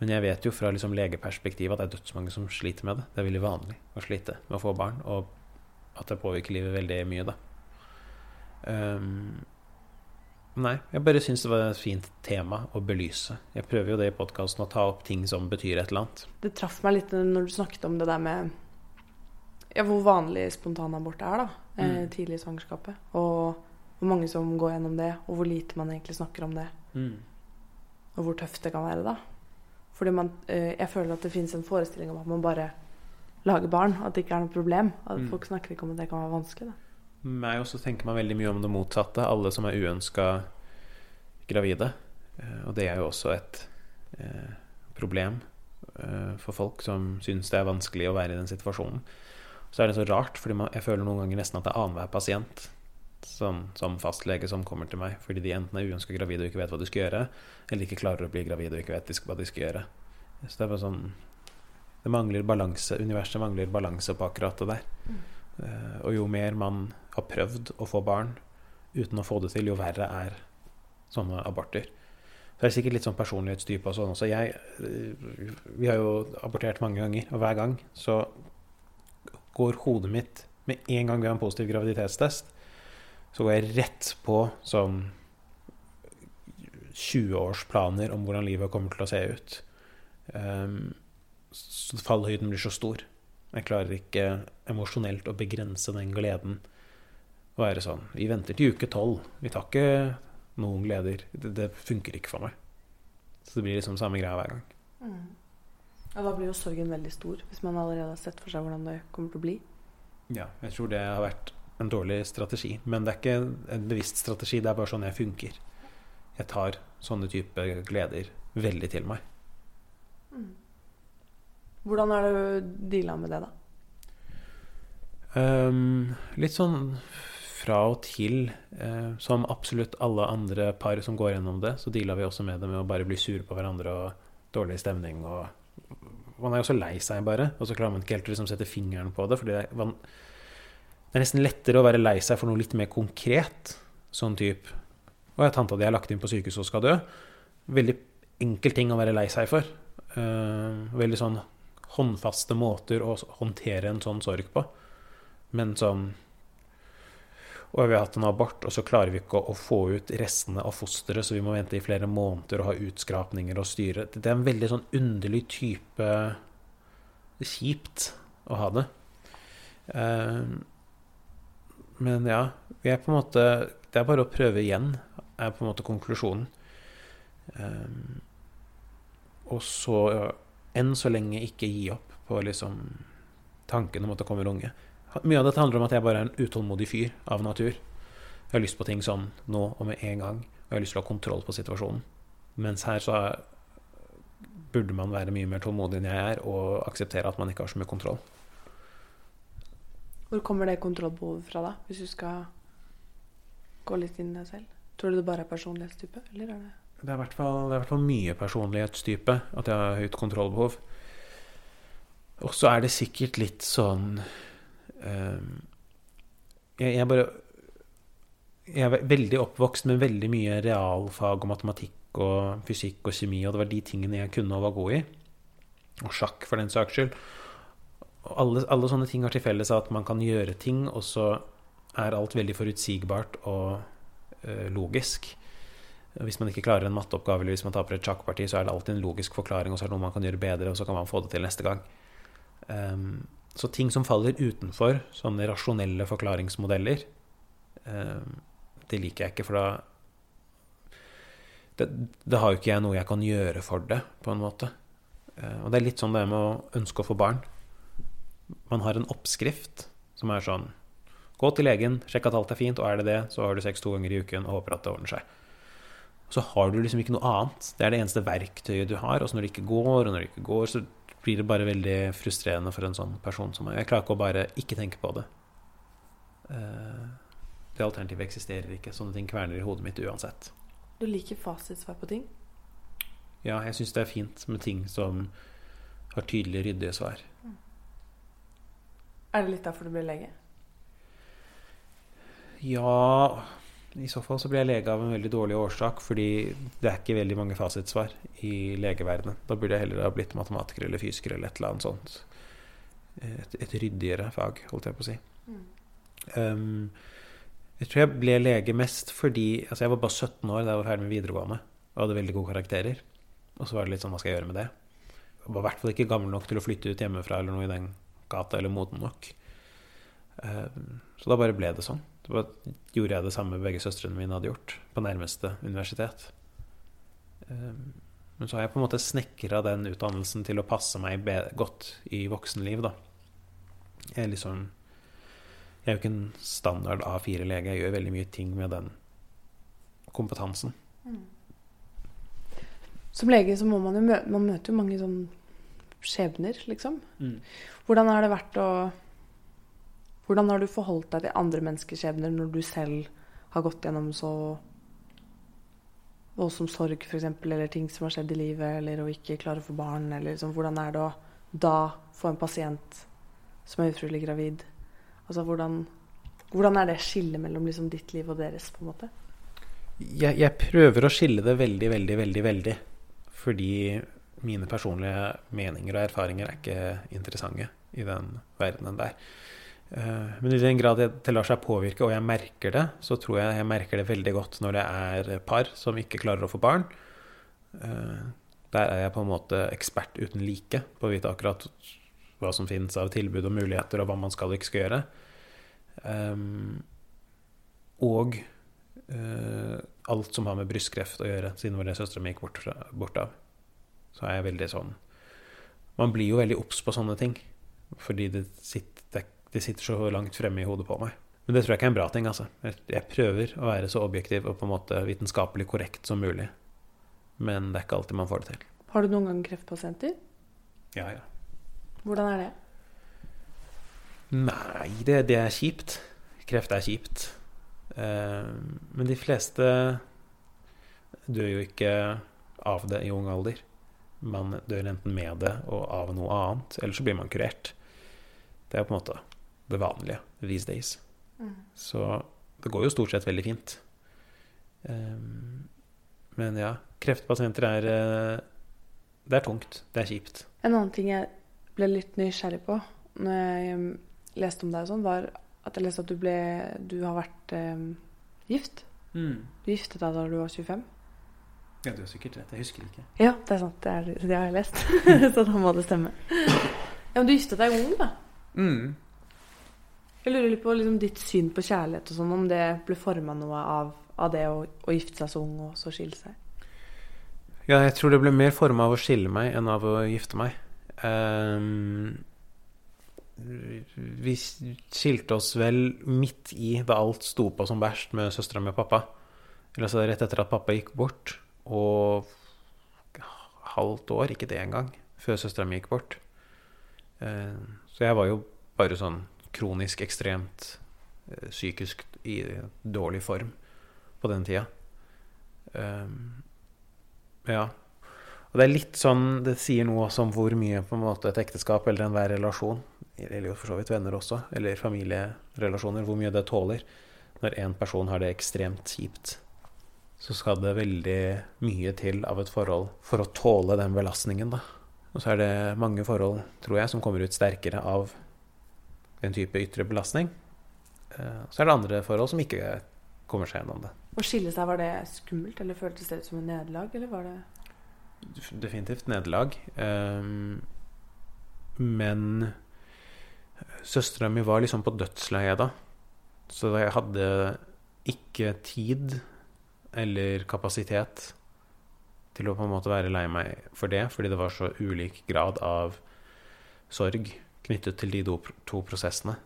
men jeg vet jo fra liksom legeperspektiv at det er dødsmange som sliter med det. Det er veldig vanlig å slite med å få barn, og at det påvirker livet veldig mye, da. Um, nei, jeg bare syns det var et fint tema å belyse. Jeg prøver jo det i podkasten å ta opp ting som betyr et eller annet. Det traff meg litt når du snakket om det der med ja, hvor vanlig spontanabort er, da. Eh, Mm. tidlig i svangerskapet. Og hvor mange som går gjennom det, og hvor lite man egentlig snakker om det. Og hvor tøft det kan være, da. Fordi man eh, Jeg føler at det finnes en forestilling om at man bare lager barn. At det ikke er noe problem. At Mm. folk snakker ikke om at det kan være vanskelig. da. Meg også tenker man veldig mye om det motsatte. Alle som er uønska gravide. Eh, Og det er jo også et eh, problem eh, for folk som syns det er vanskelig å være i den situasjonen. Så er det så rart, fordi man, jeg føler noen ganger nesten at det er annenhver pasient som, som fastlege som kommer til meg fordi de enten er uønska gravide og ikke vet hva de skal gjøre, eller ikke klarer å bli gravide og ikke vet hva de skal gjøre. Så det er bare sånn Det mangler balanse. Universet mangler balanse på akkurat det der. Eh, og jo mer man har prøvd å få barn uten å få det til, jo verre er sånne aborter. Så det er sikkert litt sånn personlighetstype og sånn også. Jeg, eh, vi har jo abortert mange ganger, og hver gang så går hodet mitt Med en gang vi har en positiv graviditetstest, så går jeg rett på sånn 20-årsplaner om hvordan livet kommer til å se ut. Um, så fallhøyden blir så stor. Jeg klarer ikke emosjonelt å begrense den gleden. Være sånn Vi venter til uke tolv. Vi tar ikke noen gleder. Det, det funker ikke for meg. Så det blir liksom samme greia hver gang. Ja, da blir jo sorgen veldig stor, hvis man allerede har sett for seg hvordan det kommer til å bli. Ja, jeg tror det har vært en dårlig strategi. Men det er ikke en bevisst strategi, det er bare sånn jeg funker. Jeg tar sånne type gleder veldig til meg. Hvordan er det du deala med det, da? Um, litt sånn fra og til. eh, som absolutt alle andre par som går gjennom det, så deala vi også med det med å bare bli sure på hverandre og dårlig stemning og Man er jo så lei seg, bare, og så klarer man ikke helt å liksom sette fingeren på det. Fordi det er, man, det er nesten lettere å være lei seg for noe litt mer konkret. Sånn type Å ja, tanta di er lagt inn på sykehus og skal dø. Veldig enkel ting å være lei seg for. Eh, veldig sånn håndfaste måter å håndtere en sånn sorg på. Men sånn Og vi har hatt en abort, og så klarer vi ikke å, få ut restene av fosteret, så vi må vente i flere måneder og ha utskrapninger og styre. Det er en veldig sånn underlig type kjipt å ha det. Men ja, vi er på en måte Det er bare å prøve igjen, er på en måte konklusjonen. Um, og så enn så lenge ikke gi opp på liksom tanken om at det kommer unge. Mye av dette handler om at jeg bare er en utålmodig fyr av natur. Jeg har lyst på ting sånn nå og med en gang. Og jeg har lyst til å ha kontroll på situasjonen. Mens her så burde man være mye mer tålmodig enn jeg er, og akseptere at man ikke har så mye kontroll. Hvor kommer det kontrollbehovet fra, da? Hvis du skal gå litt inn i deg selv? Tror du det bare er personlighetstype, eller er det Det er i hvert fall, fall mye personlighetstype at jeg har høyt kontrollbehov. Og så er det sikkert litt sånn eh, jeg, jeg bare Jeg er veldig oppvokst med veldig mye realfag og matematikk og fysikk og kjemi, og det var de tingene jeg kunne og var god i. Og sjakk, for den saks skyld. Alle, alle sånne ting har til felles at man kan gjøre ting, og så er alt veldig forutsigbart og eh, logisk. Hvis man ikke klarer en matteoppgave eller hvis man taper et sjakkparti, så er det alltid en logisk forklaring, og så er det noe man kan gjøre bedre, og så kan man få det til neste gang. Um, så ting som faller utenfor sånne rasjonelle forklaringsmodeller, um, det liker jeg ikke, for da det, det har jo ikke jeg noe jeg kan gjøre for det, på en måte. Uh, og det er litt sånn det med å ønske å få barn. Man har en oppskrift som er sånn Gå til legen, sjekk at alt er fint, og er det det, så har du sex to ganger i uken og håper at det ordner seg. Så har du liksom ikke noe annet. Det er det eneste verktøyet du har. Og så når det ikke går, og når det ikke går, så blir det bare veldig frustrerende for en sånn person som meg. Jeg klarer ikke å bare ikke tenke på det. Eh, Det alternativet eksisterer ikke. Sånne ting kverner i hodet mitt uansett. Du liker fasitsvar på ting? Ja, jeg syns det er fint med ting som Har tydelig, ryddige svar. Er det litt derfor du ble lege? Ja I så fall så ble jeg lege av en veldig dårlig årsak, fordi det er ikke veldig mange fasitsvar i legeverdenen. Da burde jeg heller ha blitt matematiker eller fysiker eller et eller annet sånt. Et, et ryddigere fag, holdt jeg på å si. Mm. Um, jeg tror jeg ble lege mest fordi Altså, jeg var bare 17 år da jeg var ferdig med videregående og hadde veldig gode karakterer. Og så var det litt sånn, hva skal jeg gjøre med det? Jeg var i hvert fall ikke gammel nok til å flytte ut hjemmefra eller noe i den gata, eller moden nok. Um, så da bare ble det sånn. Da gjorde jeg det samme begge søstrene mine hadde gjort, på nærmeste universitet. Um, men så har jeg på en måte snekra den utdannelsen til å passe meg godt i voksenliv, da. Jeg er liksom Jeg er jo ikke en standard A4-lege. Jeg gjør veldig mye ting med den kompetansen. Mm. Som lege så må man jo møte Man møter jo mange sånn skjebner, liksom. Mm. Hvordan har det vært å Hvordan har du forholdt deg til andre menneskers skjebner når du selv har gått gjennom så voldsom sorg, f.eks., eller ting som har skjedd i livet, eller å ikke klare å få barn, eller liksom, hvordan er det å da få en pasient som er ufrivillig gravid? Altså hvordan, hvordan er det skillet mellom liksom, ditt liv og deres, på en måte? Jeg, jeg prøver å skille det veldig, veldig, veldig, veldig. Fordi mine personlige meninger og erfaringer er ikke interessante i den verdenen der. Eh, men i den grad det lar seg påvirke, og jeg merker det, så tror jeg jeg merker det veldig godt når det er par som ikke klarer å få barn. Eh, der er jeg på en måte ekspert uten like på å vite akkurat hva som finnes av tilbud og muligheter, og hva man skal og ikke skal gjøre. Um, og alt som har med brystkreft å gjøre, siden vår søstre gikk bort, av. Så er jeg veldig sånn Man blir jo veldig obs på sånne ting. Fordi det sitter, det sitter, så langt fremme i hodet på meg. Men det tror jeg ikke er en bra ting. altså. Jeg, jeg prøver å være så objektiv og på en måte vitenskapelig korrekt som mulig. Men det er ikke alltid man får det til. Har du noen gang kreftpasienter? Ja, ja. Hvordan er det? Nei, det, det er kjipt. Kreft er kjipt. Uh, men de fleste dør jo ikke av det i ung alder. Man dør enten med det og av noe annet, eller så blir man kurert. Det er på en måte det vanlige these days. Mm. Så det går jo stort sett veldig fint. Um, men ja, kreftpasienter er uh, Det er tungt. Det er kjipt. En annen ting jeg ble litt nysgjerrig på når jeg leste om deg, og sånn, var at jeg leste at du, ble, du har vært um, gift. Mm. Du giftet deg da du var 25. Ja, du har sikkert rett. Jeg husker ikke. Ja, det er sant. Det, er, det har jeg lest. så da må det stemme. Ja, Men du giftet deg ung, da. Mm. Jeg lurer litt på liksom, ditt syn på kjærlighet og sånn, om det ble forma noe av, av det å, å, gifte seg så ung og så skille seg? Ja, jeg tror det ble mer forma av å skille meg enn av å gifte meg. Um, vi skilte oss vel midt i da alt sto på som verst med søstera mi og pappa. Eller altså rett etter at pappa gikk bort, og halvt år, ikke det engang, før søstera mi gikk bort. Uh, så jeg var jo bare sånn kronisk ekstremt uh, psykisk i dårlig form på den tida. Um, ja. Og det er litt sånn Det sier noe også om hvor mye på en måte et ekteskap eller enhver relasjon, eller jo for så vidt venner også, eller familierelasjoner, hvor mye det tåler. Når én person har det ekstremt kjipt, så skal det veldig mye til av et forhold for å tåle den belastningen, da. Og så er det mange forhold, tror jeg, som kommer ut sterkere av den type ytre belastning. Eh, så er det andre forhold som ikke kommer seg gjennom det. Å skille seg, var det skummelt, eller føltes det som en nederlag, eller var det definitivt nederlag. Um, men søstera mi var liksom på dødsleiet da. Så jeg hadde ikke tid eller kapasitet til å på en måte være lei meg for det, fordi det var så ulik grad av sorg knyttet til de to prosessene.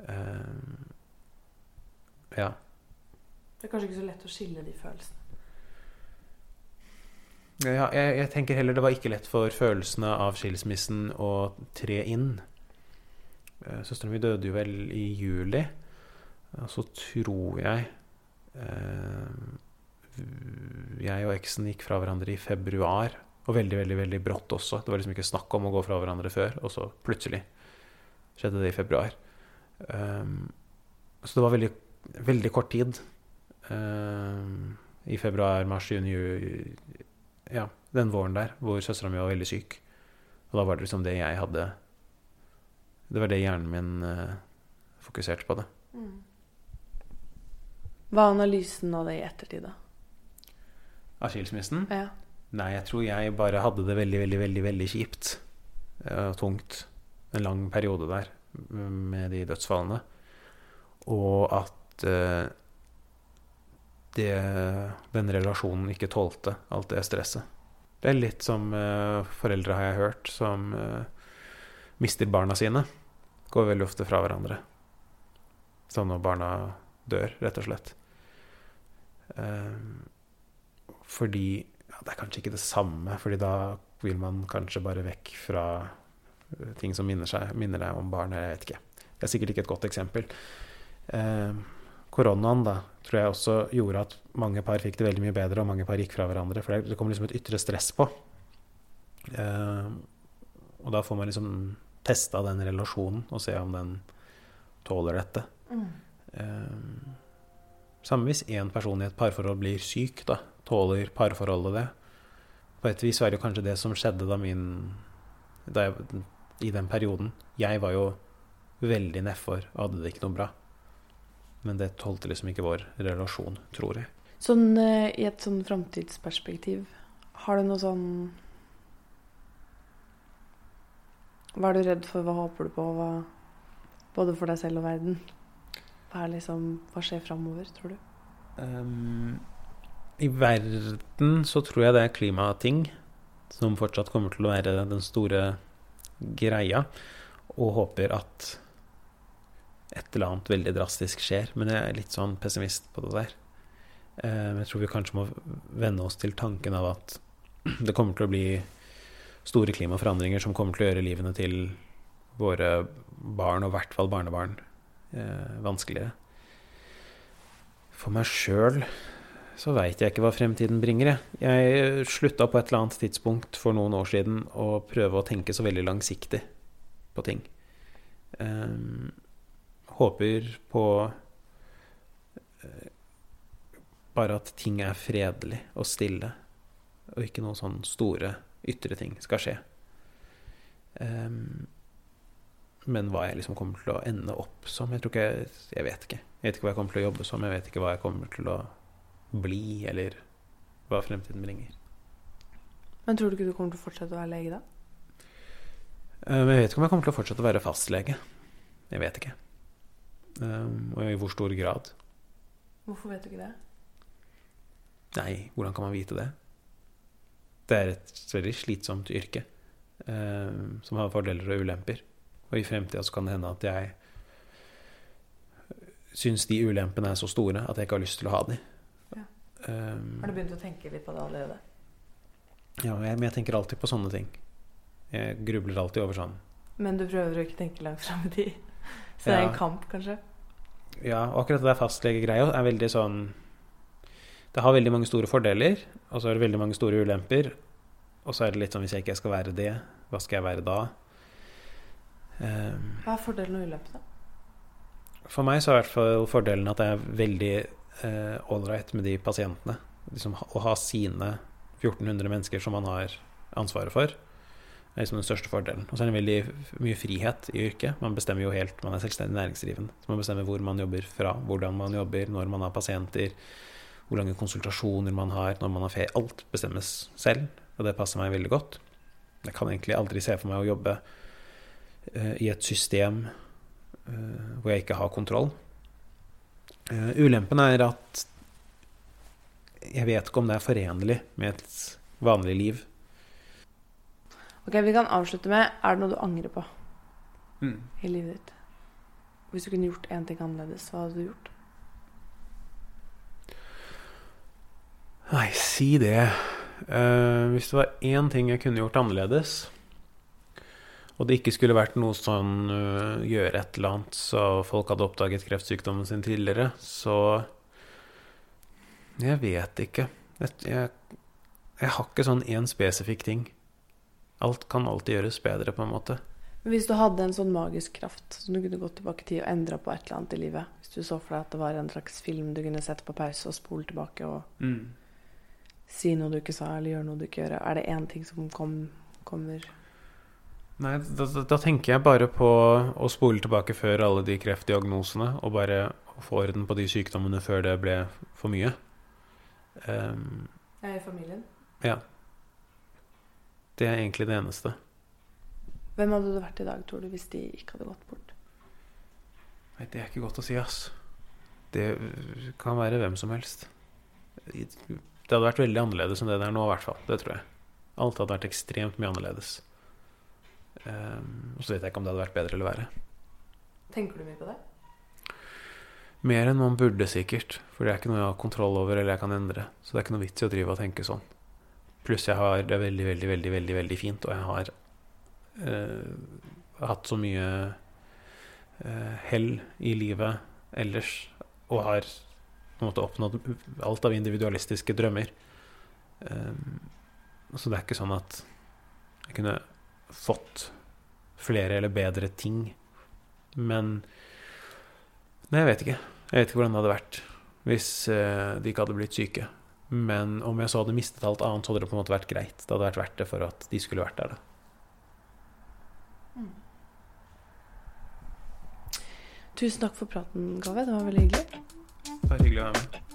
Uh, ja. Det er kanskje ikke så lett å skille de følelsene? Ja, jeg, jeg, tenker heller det var ikke lett for følelsene av skilsmissen å tre inn. Eh, søsteren min døde jo vel i juli. Og så tror jeg Jeg og eksen gikk fra hverandre i februar Og veldig, veldig veldig brått også. Det var liksom ikke snakk om å gå fra hverandre før, og så plutselig skjedde det i februar. Um, så det var veldig, veldig kort tid. Um, I februar, mars, juni, Ja, den våren der hvor søstera mi var veldig syk. Og da var det liksom det jeg hadde Det var det hjernen min fokuserte på. det. Mm. Hva er analysen av det i ettertid, da? Av skilsmissen? Ja. Nei, jeg tror jeg bare hadde det veldig, veldig, veldig veldig kjipt og tungt en lang periode der med de dødsfallene. Og at uh, det, den relasjonen ikke tålte alt det stresset. Det er litt som uh, foreldre, har jeg hørt, som uh, mister barna sine. Går veldig ofte fra hverandre. Sånn når barna dør, rett og slett. Um, fordi ja, Det er kanskje ikke det samme, fordi da vil man kanskje bare vekk fra eh, ting som minner, seg, minner deg om barnet. Jeg vet ikke. Det er sikkert ikke et godt eksempel. Eh, koronaen da, tror jeg også gjorde at mange par fikk det veldig mye bedre, og mange par gikk fra hverandre. For det kom liksom et ytre stress på. Eh, og da får man liksom testa den relasjonen og se om den tåler dette. Mm. Eh, samme hvis én person i et parforhold blir syk, da tåler parforholdet det? På et vis var det kanskje det som skjedde da min da jeg, I den perioden. Jeg var jo veldig nedfor og hadde det ikke noe bra. Men det tålte liksom ikke vår relasjon, tror jeg. Sånn uh, i et sånn framtidsperspektiv, har du noe sånn Hva er du redd for, hva håper du på, hva, både for deg selv og verden? Hva, liksom, hva skjer framover, tror du? Um, i verden så tror jeg det er klimating som fortsatt kommer til å være den store greia, og håper at et eller annet veldig drastisk skjer. Men jeg er litt sånn pessimist på det der. Um, jeg tror vi kanskje må venne oss til tanken av at det kommer til å bli store klimaforandringer som kommer til å gjøre livene til våre barn, og i hvert fall barnebarn, vanskeligere. For meg sjøl så veit jeg ikke hva fremtiden bringer. Jeg, jeg slutta på et eller annet tidspunkt for noen år siden å prøve å tenke så veldig langsiktig på ting. Um, håper på uh, bare at ting er fredelig og stille, og ikke noen sånne store ytre ting skal skje. Um, men hva jeg liksom kommer til å ende opp som Jeg tror ikke Jeg vet ikke. Jeg vet ikke hva jeg kommer til å jobbe som. Jeg vet ikke hva jeg kommer til å bli, eller hva fremtiden bringer. Men tror du ikke du kommer til å fortsette å være lege da? Eh, jeg vet ikke om jeg kommer til å fortsette å være fastlege. Jeg vet ikke. Um, og i hvor stor grad. Hvorfor vet du ikke det? Nei, hvordan kan man vite det? Det er et veldig slitsomt yrke um, som har fordeler og ulemper. Og i fremtida så kan det hende at jeg syns de ulempene er så store at jeg ikke har lyst til å ha de. Um, har du begynt å tenke litt på det allerede? Ja, jeg, men jeg tenker alltid på sånne ting. Jeg grubler alltid over sånn. Men du prøver å ikke tenke langt fram i tid? Så det er en kamp, kanskje? Ja, og akkurat det der fastlegegreia er veldig sånn Det har veldig mange store fordeler, og så er det veldig mange store ulemper. Og så er det litt sånn hvis jeg ikke skal være det, hva skal jeg være da? Um, hva er fordelen og ulempen? For meg så er i hvert fall fordelen at jeg er veldig ålreit eh, med de pasientene. Liksom, å ha sine 1400 mennesker som man har ansvaret for, er liksom den største fordelen. Og så er det veldig mye frihet i yrket. Man bestemmer jo helt, man er selvstendig næringsdrivende. Så man bestemmer hvor man jobber fra, hvordan man jobber, når man har pasienter, hvor lange konsultasjoner man har, når man har ferie. Alt bestemmes selv, og det passer meg veldig godt. Jeg kan egentlig aldri se for meg å jobbe i et system uh, hvor jeg ikke har kontroll. Uh, ulempen er at jeg vet ikke om det er forenlig med et vanlig liv. Ok, Vi kan avslutte med Er det noe du angrer på mm. i livet ditt? Hvis du kunne gjort én ting annerledes, hva hadde du gjort? Nei, si det. Uh, hvis det var én ting jeg kunne gjort annerledes, og det ikke skulle vært noe sånn uh, gjøre et eller annet så folk hadde oppdaget kreftsykdommen sin tidligere, så Jeg vet ikke. Jeg, jeg, Jeg har ikke sånn én spesifikk ting. Alt kan alltid gjøres bedre, på en måte. Hvis du hadde en sånn magisk kraft som du kunne gått tilbake til og endra på et eller annet i livet Hvis du så for deg at det var en slags film du kunne sette på pause og spole tilbake og si noe du ikke sa, eller gjøre noe du ikke gjør, er det én ting som kom, kommer Nei, da, da, tenker jeg bare på å spole tilbake før alle de kreftdiagnosene, og bare få orden på de sykdommene før det ble for mye. Um, I familien? ja. Det er egentlig det eneste. Hvem hadde du vært i dag, tror du, hvis de ikke hadde gått bort? Nei, det er ikke godt å si, ass. Det kan være hvem som helst. Det hadde vært veldig annerledes enn det det er nå, i hvert fall. Det tror jeg. Alt hadde vært ekstremt mye annerledes. Um, og så vet jeg ikke om det hadde vært bedre eller verre. Tenker du mye på det? Mer enn man burde, sikkert. For det er ikke noe jeg har kontroll over eller jeg kan endre. Så det er ikke noe vits i å drive og tenke sånn. Pluss jeg har det veldig, veldig, veldig, veldig, veldig fint, og jeg har eh, hatt så mye eh, hell i livet ellers, og har på en måte oppnådd alt av individualistiske drømmer. Eh, så det er ikke sånn at jeg kunne fått flere eller bedre ting. Men Nei, jeg vet ikke. Jeg vet ikke hvordan det hadde vært hvis uh, de ikke hadde blitt syke. Men om jeg så hadde mistet alt annet, så hadde det på en måte vært greit. Det hadde vært verdt det for at de skulle vært der, da. Mm. Tusen takk for praten, Gave. Det var veldig hyggelig. Bare hyggelig å være med.